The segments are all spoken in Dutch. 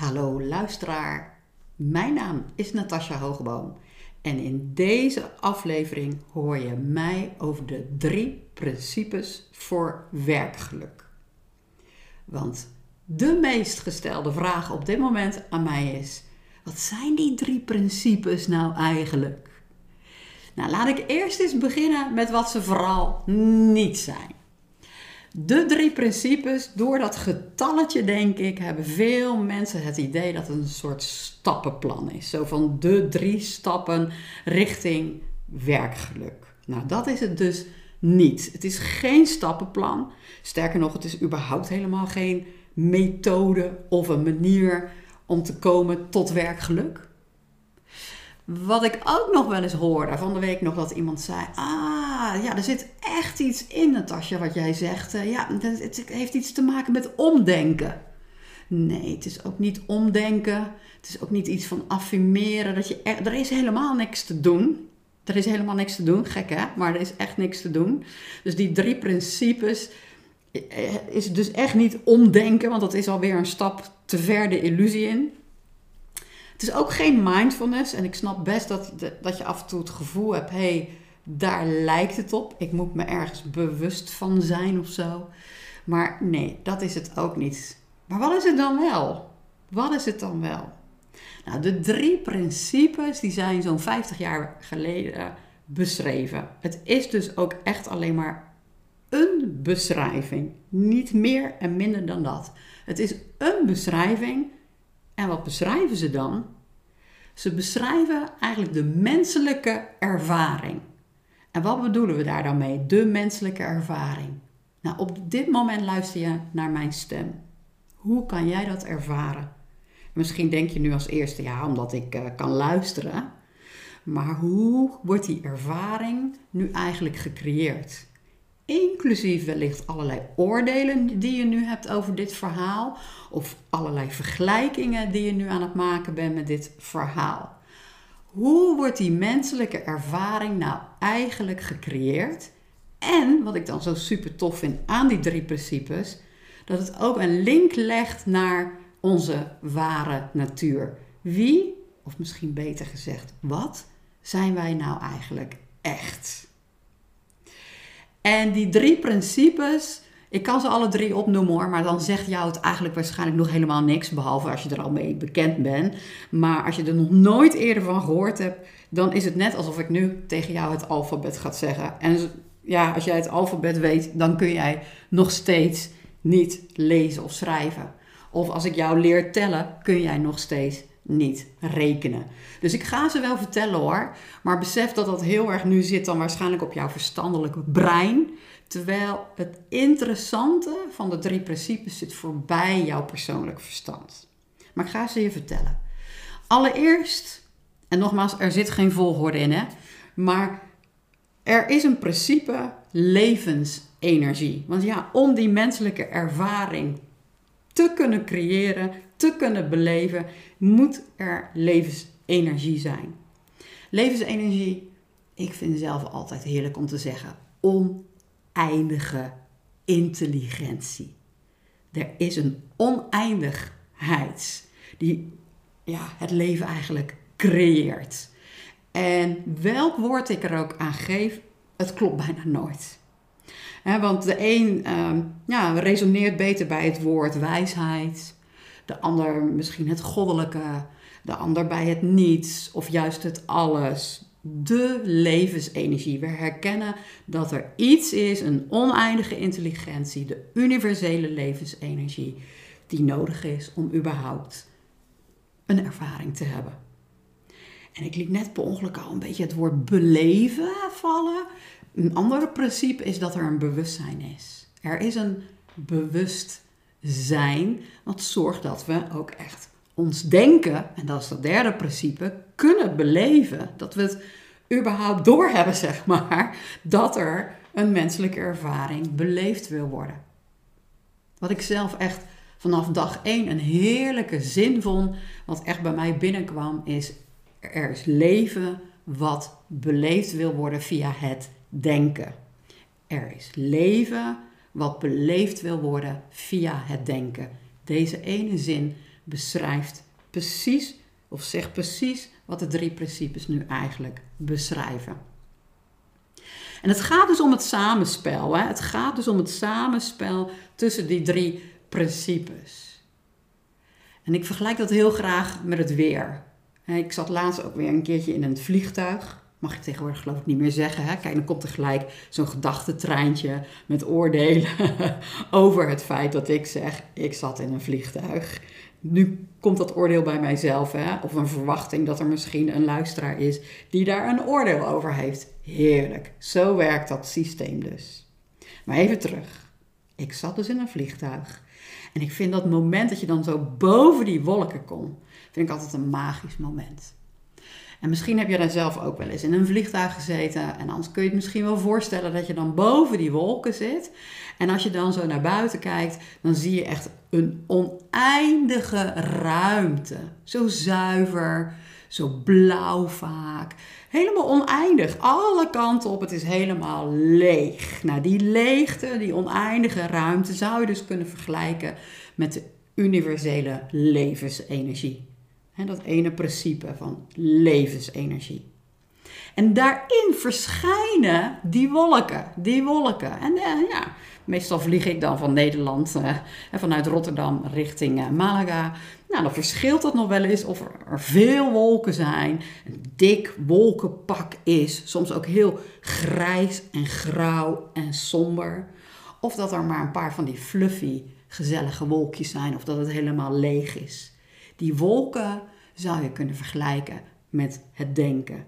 Hallo luisteraar, mijn naam is Natasja Hoogboom en in deze aflevering hoor je mij over de drie principes voor werkgeluk. Want de meest gestelde vraag op dit moment aan mij is: wat zijn die drie principes nou eigenlijk? Nou, laat ik eerst eens beginnen met wat ze vooral niet zijn. De drie principes, door dat getalletje denk ik, hebben veel mensen het idee dat het een soort stappenplan is. Zo van de drie stappen richting werkgeluk. Nou, dat is het dus niet. Het is geen stappenplan. Sterker nog, het is überhaupt helemaal geen methode of een manier om te komen tot werkgeluk. Wat ik ook nog wel eens hoorde van de week nog dat iemand zei: Ah, ja, er zit echt iets in, Natasja, wat jij zegt. Uh, ja, het heeft iets te maken met omdenken. Nee, het is ook niet omdenken. Het is ook niet iets van affirmeren. Dat je er, er is helemaal niks te doen. Er is helemaal niks te doen, gek hè, maar er is echt niks te doen. Dus die drie principes eh, is dus echt niet omdenken, want dat is alweer een stap te ver de illusie in. Het is ook geen mindfulness. En ik snap best dat, dat je af en toe het gevoel hebt: hé, hey, daar lijkt het op. Ik moet me ergens bewust van zijn of zo. Maar nee, dat is het ook niet. Maar wat is het dan wel? Wat is het dan wel? Nou, de drie principes die zijn zo'n 50 jaar geleden beschreven. Het is dus ook echt alleen maar een beschrijving. Niet meer en minder dan dat. Het is een beschrijving en wat beschrijven ze dan? Ze beschrijven eigenlijk de menselijke ervaring. En wat bedoelen we daar dan mee? De menselijke ervaring. Nou, op dit moment luister je naar mijn stem. Hoe kan jij dat ervaren? Misschien denk je nu als eerste, ja, omdat ik uh, kan luisteren. Maar hoe wordt die ervaring nu eigenlijk gecreëerd? Inclusief wellicht allerlei oordelen die je nu hebt over dit verhaal, of allerlei vergelijkingen die je nu aan het maken bent met dit verhaal. Hoe wordt die menselijke ervaring nou eigenlijk gecreëerd? En wat ik dan zo super tof vind aan die drie principes, dat het ook een link legt naar onze ware natuur. Wie, of misschien beter gezegd, wat zijn wij nou eigenlijk echt? En die drie principes, ik kan ze alle drie opnoemen hoor, maar dan zegt jou het eigenlijk waarschijnlijk nog helemaal niks, behalve als je er al mee bekend bent. Maar als je er nog nooit eerder van gehoord hebt, dan is het net alsof ik nu tegen jou het alfabet ga zeggen. En ja, als jij het alfabet weet, dan kun jij nog steeds niet lezen of schrijven. Of als ik jou leer tellen, kun jij nog steeds niet rekenen. Dus ik ga ze wel vertellen hoor, maar besef dat dat heel erg nu zit dan waarschijnlijk op jouw verstandelijke brein. Terwijl het interessante van de drie principes zit voorbij jouw persoonlijk verstand. Maar ik ga ze je vertellen. Allereerst, en nogmaals, er zit geen volgorde in hè, maar er is een principe levensenergie. Want ja, om die menselijke ervaring te kunnen creëren, te kunnen beleven, moet er levensenergie zijn. Levensenergie, ik vind zelf altijd heerlijk om te zeggen, oneindige intelligentie. Er is een oneindigheid die ja, het leven eigenlijk creëert. En welk woord ik er ook aan geef, het klopt bijna nooit. want de een ehm, ja, resoneert beter bij het woord wijsheid de ander misschien het goddelijke, de ander bij het niets of juist het alles. De levensenergie. We herkennen dat er iets is, een oneindige intelligentie, de universele levensenergie, die nodig is om überhaupt een ervaring te hebben. En ik liet net per ongeluk al een beetje het woord beleven vallen. Een ander principe is dat er een bewustzijn is. Er is een bewust zijn, wat zorgt dat we ook echt ons denken, en dat is dat derde principe, kunnen beleven. Dat we het überhaupt doorhebben, zeg maar, dat er een menselijke ervaring beleefd wil worden. Wat ik zelf echt vanaf dag één een heerlijke zin vond, wat echt bij mij binnenkwam, is er is leven wat beleefd wil worden via het denken. Er is leven wat beleefd wil worden via het denken. Deze ene zin beschrijft precies, of zegt precies wat de drie principes nu eigenlijk beschrijven. En het gaat dus om het samenspel. Hè? Het gaat dus om het samenspel tussen die drie principes. En ik vergelijk dat heel graag met het weer. Ik zat laatst ook weer een keertje in een vliegtuig. Mag ik tegenwoordig geloof ik niet meer zeggen. Hè? Kijk, dan komt er gelijk zo'n gedachtentreintje met oordelen over het feit dat ik zeg, ik zat in een vliegtuig. Nu komt dat oordeel bij mijzelf, hè? of een verwachting dat er misschien een luisteraar is die daar een oordeel over heeft. Heerlijk, zo werkt dat systeem dus. Maar even terug. Ik zat dus in een vliegtuig. En ik vind dat moment dat je dan zo boven die wolken komt, vind ik altijd een magisch moment. En misschien heb je daar zelf ook wel eens in een vliegtuig gezeten. En anders kun je het misschien wel voorstellen dat je dan boven die wolken zit. En als je dan zo naar buiten kijkt, dan zie je echt een oneindige ruimte. Zo zuiver, zo blauw vaak. Helemaal oneindig. Alle kanten op. Het is helemaal leeg. Nou, die leegte, die oneindige ruimte zou je dus kunnen vergelijken met de universele levensenergie. En dat ene principe van levensenergie. En daarin verschijnen die wolken, die wolken. En uh, ja, meestal vlieg ik dan van Nederland, uh, vanuit Rotterdam richting uh, Malaga. Nou, dan verschilt dat nog wel eens of er, veel wolken zijn, een dik wolkenpak is, soms ook heel grijs en grauw en somber. Of dat er maar een paar van die fluffy, gezellige wolkjes zijn, of dat het helemaal leeg is. Die wolken zou je kunnen vergelijken met het denken.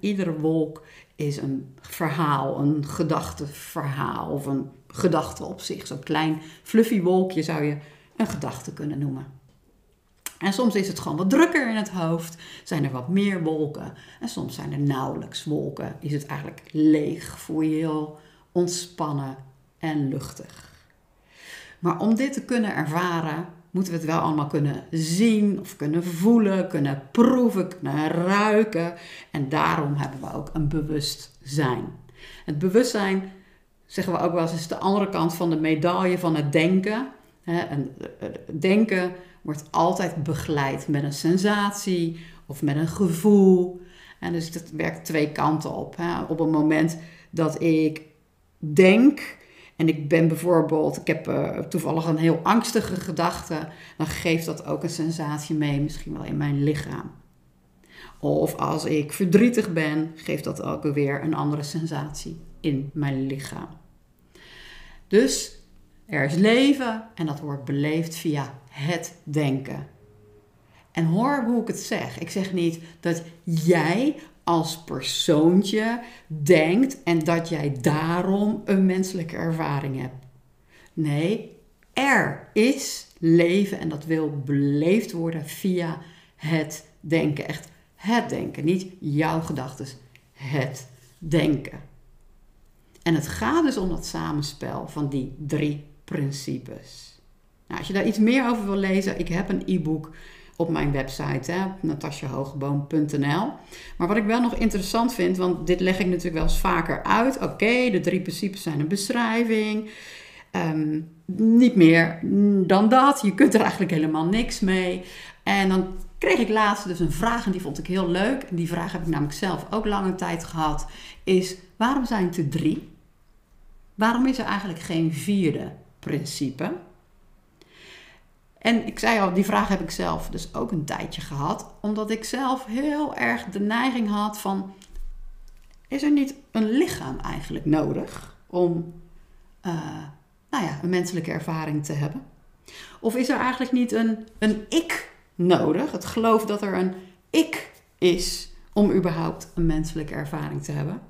Iedere wolk is een verhaal, een gedachteverhaal of een gedachte op zich. Zo'n klein fluffy wolkje zou je een gedachte kunnen noemen. En soms is het gewoon wat drukker in het hoofd, zijn er wat meer wolken. En soms zijn er nauwelijks wolken, is het eigenlijk leeg, voel je heel ontspannen en luchtig. Maar om dit te kunnen ervaren, moeten we het wel allemaal kunnen zien of kunnen voelen, kunnen proeven, kunnen ruiken. En daarom hebben we ook een bewustzijn. Het bewustzijn, zeggen we ook wel eens, is de andere kant van de medaille van het denken. En denken wordt altijd begeleid met een sensatie of met een gevoel. En dus dat werkt twee kanten op. Op het moment dat ik denk, en ik ben bijvoorbeeld, ik heb uh, toevallig een heel angstige gedachte, dan geeft dat ook een sensatie mee, misschien wel in mijn lichaam. Of als ik verdrietig ben, geeft dat ook weer een andere sensatie in mijn lichaam. Dus er is leven en dat wordt beleefd via het denken. En hoor hoe ik het zeg. Ik zeg niet dat jij als persoontje denkt en dat jij daarom een menselijke ervaring hebt. Nee, er is leven en dat wil beleefd worden via het denken. Echt het denken, niet jouw gedachten, het denken. En het gaat dus om dat samenspel van die drie principes. Nou, als je daar iets meer over wil lezen, ik heb een e-book op mijn website, natasjahogeboom.nl. Maar wat ik wel nog interessant vind, want dit leg ik natuurlijk wel eens vaker uit. Oké, de drie principes zijn een beschrijving. Ehm, niet meer dan dat. Je kunt er eigenlijk helemaal niks mee. En dan kreeg ik laatst dus een vraag en die vond ik heel leuk. Die vraag heb ik namelijk zelf ook lange tijd gehad. Is waarom zijn het er drie? Waarom is er eigenlijk geen vierde principe? En ik zei al, die vraag heb ik zelf dus ook een tijdje gehad, omdat ik zelf heel erg de neiging had van, is er niet een lichaam eigenlijk nodig om uh, nou ja, een menselijke ervaring te hebben? Of is er eigenlijk niet een, een ik nodig, het geloof dat er een ik is om überhaupt een menselijke ervaring te hebben?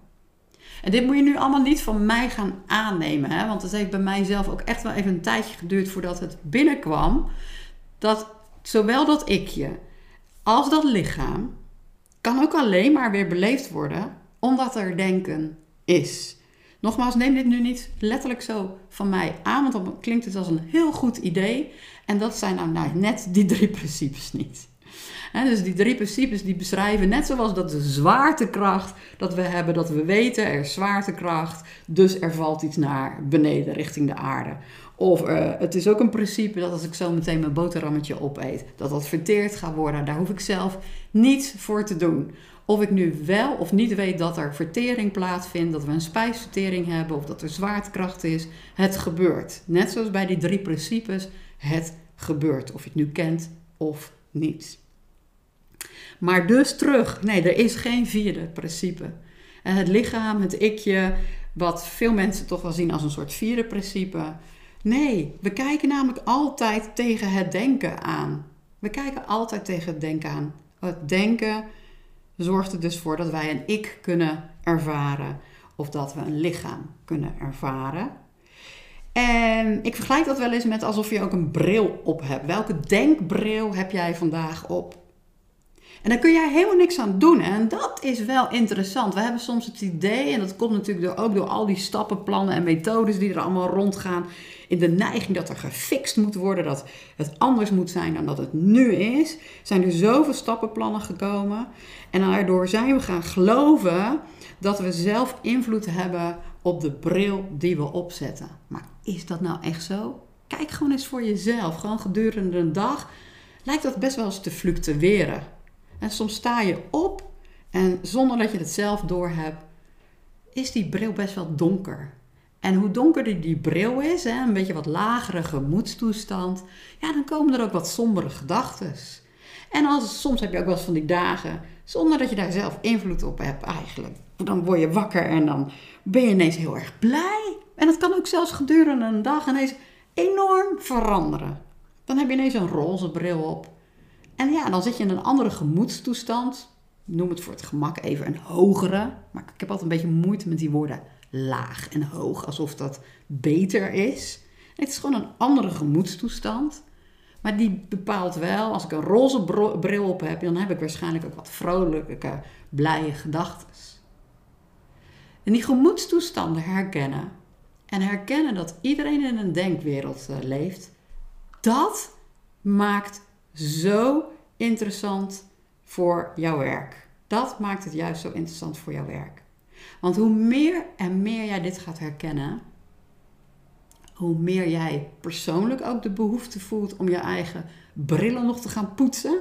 En dit moet je nu allemaal niet van mij gaan aannemen. Hè? Want het heeft bij mij zelf ook echt wel even een tijdje geduurd voordat het binnenkwam. Dat zowel dat ikje als dat lichaam kan ook alleen maar weer beleefd worden omdat er denken is. Nogmaals, neem dit nu niet letterlijk zo van mij aan, want dan klinkt het als een heel goed idee. En dat zijn nou net die drie principes niet dus die drie principes die beschrijven net zoals dat de zwaartekracht dat we hebben, dat we weten er is zwaartekracht, dus er valt iets naar beneden richting de aarde. Of eh, het is ook een principe dat als ik zo meteen mijn boterhammetje opeet, dat dat verteerd gaat worden. Daar hoef ik zelf niets voor te doen. Of ik nu wel of niet weet dat er vertering plaatsvindt, dat we een spijsvertering hebben of dat er zwaartekracht is. Het gebeurt. Net zoals bij die drie principes, het gebeurt. Of je het nu kent of niet. Maar dus terug. Nee, er is geen vierde principe. En het lichaam, het ikje, wat veel mensen toch wel zien als een soort vierde principe. Nee, we kijken namelijk altijd tegen het denken aan. We kijken altijd tegen het denken aan. Het denken zorgt er dus voor dat wij een ik kunnen ervaren of dat we een lichaam kunnen ervaren. En ik vergelijk dat wel eens met alsof je ook een bril op hebt. Welke denkbril heb jij vandaag op? En daar kun jij helemaal niks aan doen. En dat is wel interessant. We hebben soms het idee, en dat komt natuurlijk ook door al die stappenplannen en methodes die er allemaal rondgaan, in de neiging dat er gefixt moet worden, dat het anders moet zijn dan dat het nu is. Zijn er zoveel stappenplannen gekomen. En daardoor zijn we gaan geloven dat we zelf invloed hebben op de bril die we opzetten. Maar is dat nou echt zo? Kijk gewoon eens voor jezelf. Gewoon gedurende een dag lijkt dat best wel eens te fluctueren. En soms sta je op en zonder dat je het zelf doorhebt, is die bril best wel donker. En hoe donkerder die bril is, hè, een beetje wat lagere gemoedstoestand, ja, dan komen er ook wat sombere gedachten. En soms heb je ook wel eens van die dagen, zonder dat je daar zelf invloed op hebt eigenlijk. Dan word je wakker en dan ben je ineens heel erg blij. En dat kan ook zelfs gedurende een dag ineens enorm veranderen. Dan heb je ineens een roze bril op. En ja, dan zit je in een andere gemoedstoestand. Noem het voor het gemak even een hogere. Maar ik heb altijd een beetje moeite met die woorden laag en hoog. Alsof dat beter is. het is gewoon een andere gemoedstoestand. Maar die bepaalt wel, als ik een roze bril op heb, dan heb ik waarschijnlijk ook wat vrolijke, blije gedachten. En die gemoedstoestanden herkennen. En herkennen dat iedereen in een denkwereld eh, leeft. Dat maakt zo interessant voor jouw werk. Dat maakt het juist zo interessant voor jouw werk. Want hoe meer en meer jij dit gaat herkennen, hoe meer jij persoonlijk ook de behoefte voelt om je eigen brillen nog te gaan poetsen.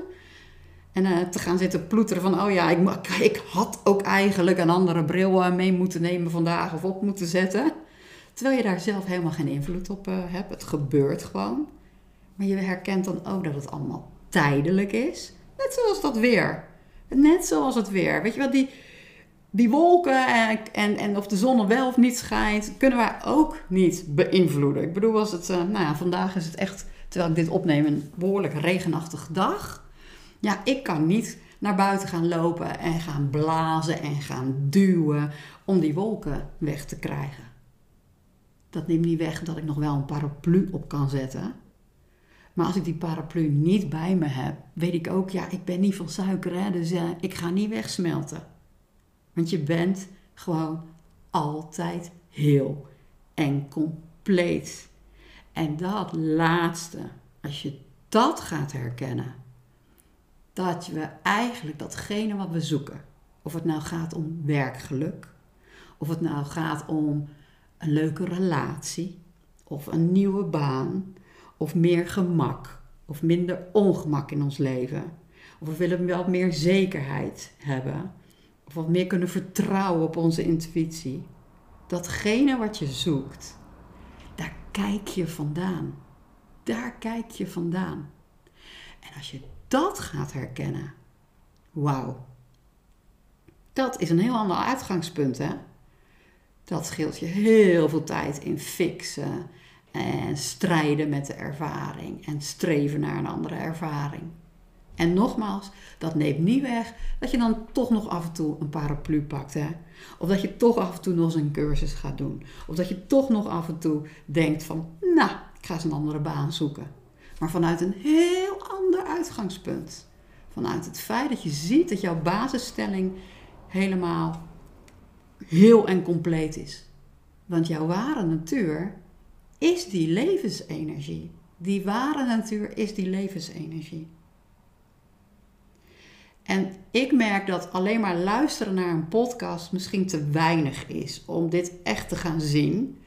En uh, te gaan zitten ploeteren van, oh ja, ik, ik had ook eigenlijk een andere bril uh, mee moeten nemen vandaag of op moeten zetten. Terwijl je daar zelf helemaal geen invloed op uh, hebt. Het gebeurt gewoon. Maar je herkent dan ook dat het allemaal tijdelijk is. Net zoals dat weer. Net zoals het weer. Weet je wat, die, die wolken en, en, en of de zon wel of niet schijnt, kunnen wij ook niet beïnvloeden. Ik bedoel, als het, uh, nou ja, vandaag is het echt, terwijl ik dit opneem, een behoorlijk regenachtige dag. Ja, ik kan niet naar buiten gaan lopen en gaan blazen en gaan duwen om die wolken weg te krijgen. Dat neemt niet weg dat ik nog wel een paraplu op kan zetten. Maar als ik die paraplu niet bij me heb, weet ik ook, ja, ik ben niet van suiker, hè, dus uh, ik ga niet wegsmelten. Want je bent gewoon altijd heel en compleet. En dat laatste, als je dat gaat herkennen, dat we eigenlijk datgene wat we zoeken, of het nou gaat om werkgeluk, of het nou gaat om een leuke relatie, of een nieuwe baan, of meer gemak, of minder ongemak in ons leven, of we willen wel meer zekerheid hebben, of wat meer kunnen vertrouwen op onze intuïtie. Datgene wat je zoekt, daar kijk je vandaan. Daar kijk je vandaan. En als je dat gaat herkennen, wauw. Dat is een heel ander uitgangspunt, hè? Dat scheelt je heel veel tijd in fixen en strijden met de ervaring en streven naar een andere ervaring. En nogmaals, dat neemt niet weg dat je dan toch nog af en toe een paraplu pakt. Hè? Of dat je toch af en toe nog eens een cursus gaat doen. Of dat je toch nog af en toe denkt van, nou, ik ga eens een andere baan zoeken. Maar vanuit een heel ander uitgangspunt. Vanuit het feit dat je ziet dat jouw basisstelling helemaal heel en compleet is. Want jouw ware natuur is die levensenergie. Die ware natuur is die levensenergie. En ik merk dat alleen maar luisteren naar een podcast misschien te weinig is om dit echt te gaan zien.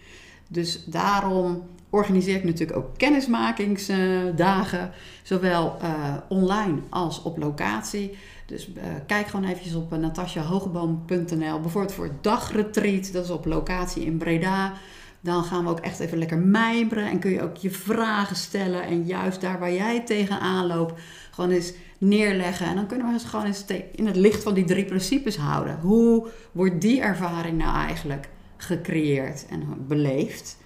Dus daarom organiseer ik natuurlijk ook kennismakingsdagen, zowel uh, online als op locatie. Dus uh, kijk gewoon eventjes op uh, natasjahogeboom.nl, bijvoorbeeld voor het dagretreat, dat is op locatie in Breda. Dan gaan we ook echt even lekker mijmeren en kun je ook je vragen stellen. En juist daar waar jij tegenaan loopt, gewoon eens neerleggen. En dan kunnen we eens gewoon eens in het licht van die drie principes houden. Hoe wordt die ervaring nou eigenlijk gecreëerd en beleefd?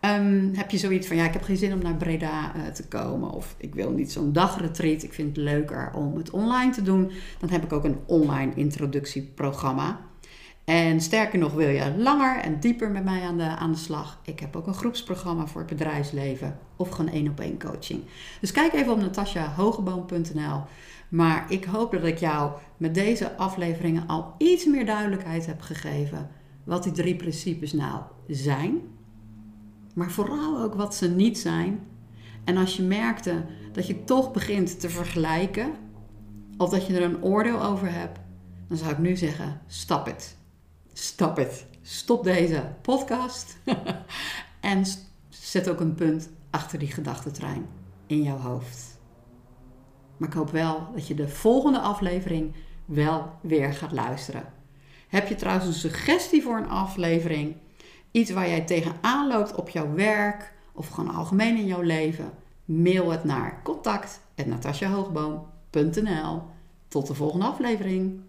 Um, heb je zoiets van, ja, ik heb geen zin om naar Breda uh, te komen. Of ik wil niet zo'n dagretreat. Ik vind het leuker om het online te doen. Dan heb ik ook een online introductieprogramma. En sterker nog, wil je langer en dieper met mij aan de, aan de slag? Ik heb ook een groepsprogramma voor het bedrijfsleven of gewoon één op één coaching. Dus kijk even op natasjahogeboom.nl. Maar ik hoop dat ik jou met deze afleveringen al iets meer duidelijkheid heb gegeven wat die drie principes nou zijn. Maar vooral ook wat ze niet zijn. En als je merkte dat je toch begint te vergelijken, of dat je er een oordeel over hebt, dan zou ik nu zeggen: stap het. Stop het. Stop deze podcast. en zet ook een punt achter die gedachtentrein in jouw hoofd. Maar ik hoop wel dat je de volgende aflevering wel weer gaat luisteren. Heb je trouwens een suggestie voor een aflevering? Iets waar jij tegenaan loopt op jouw werk of gewoon algemeen in jouw leven? Mail het naar contact.natasjahogboom.nl Tot de volgende aflevering.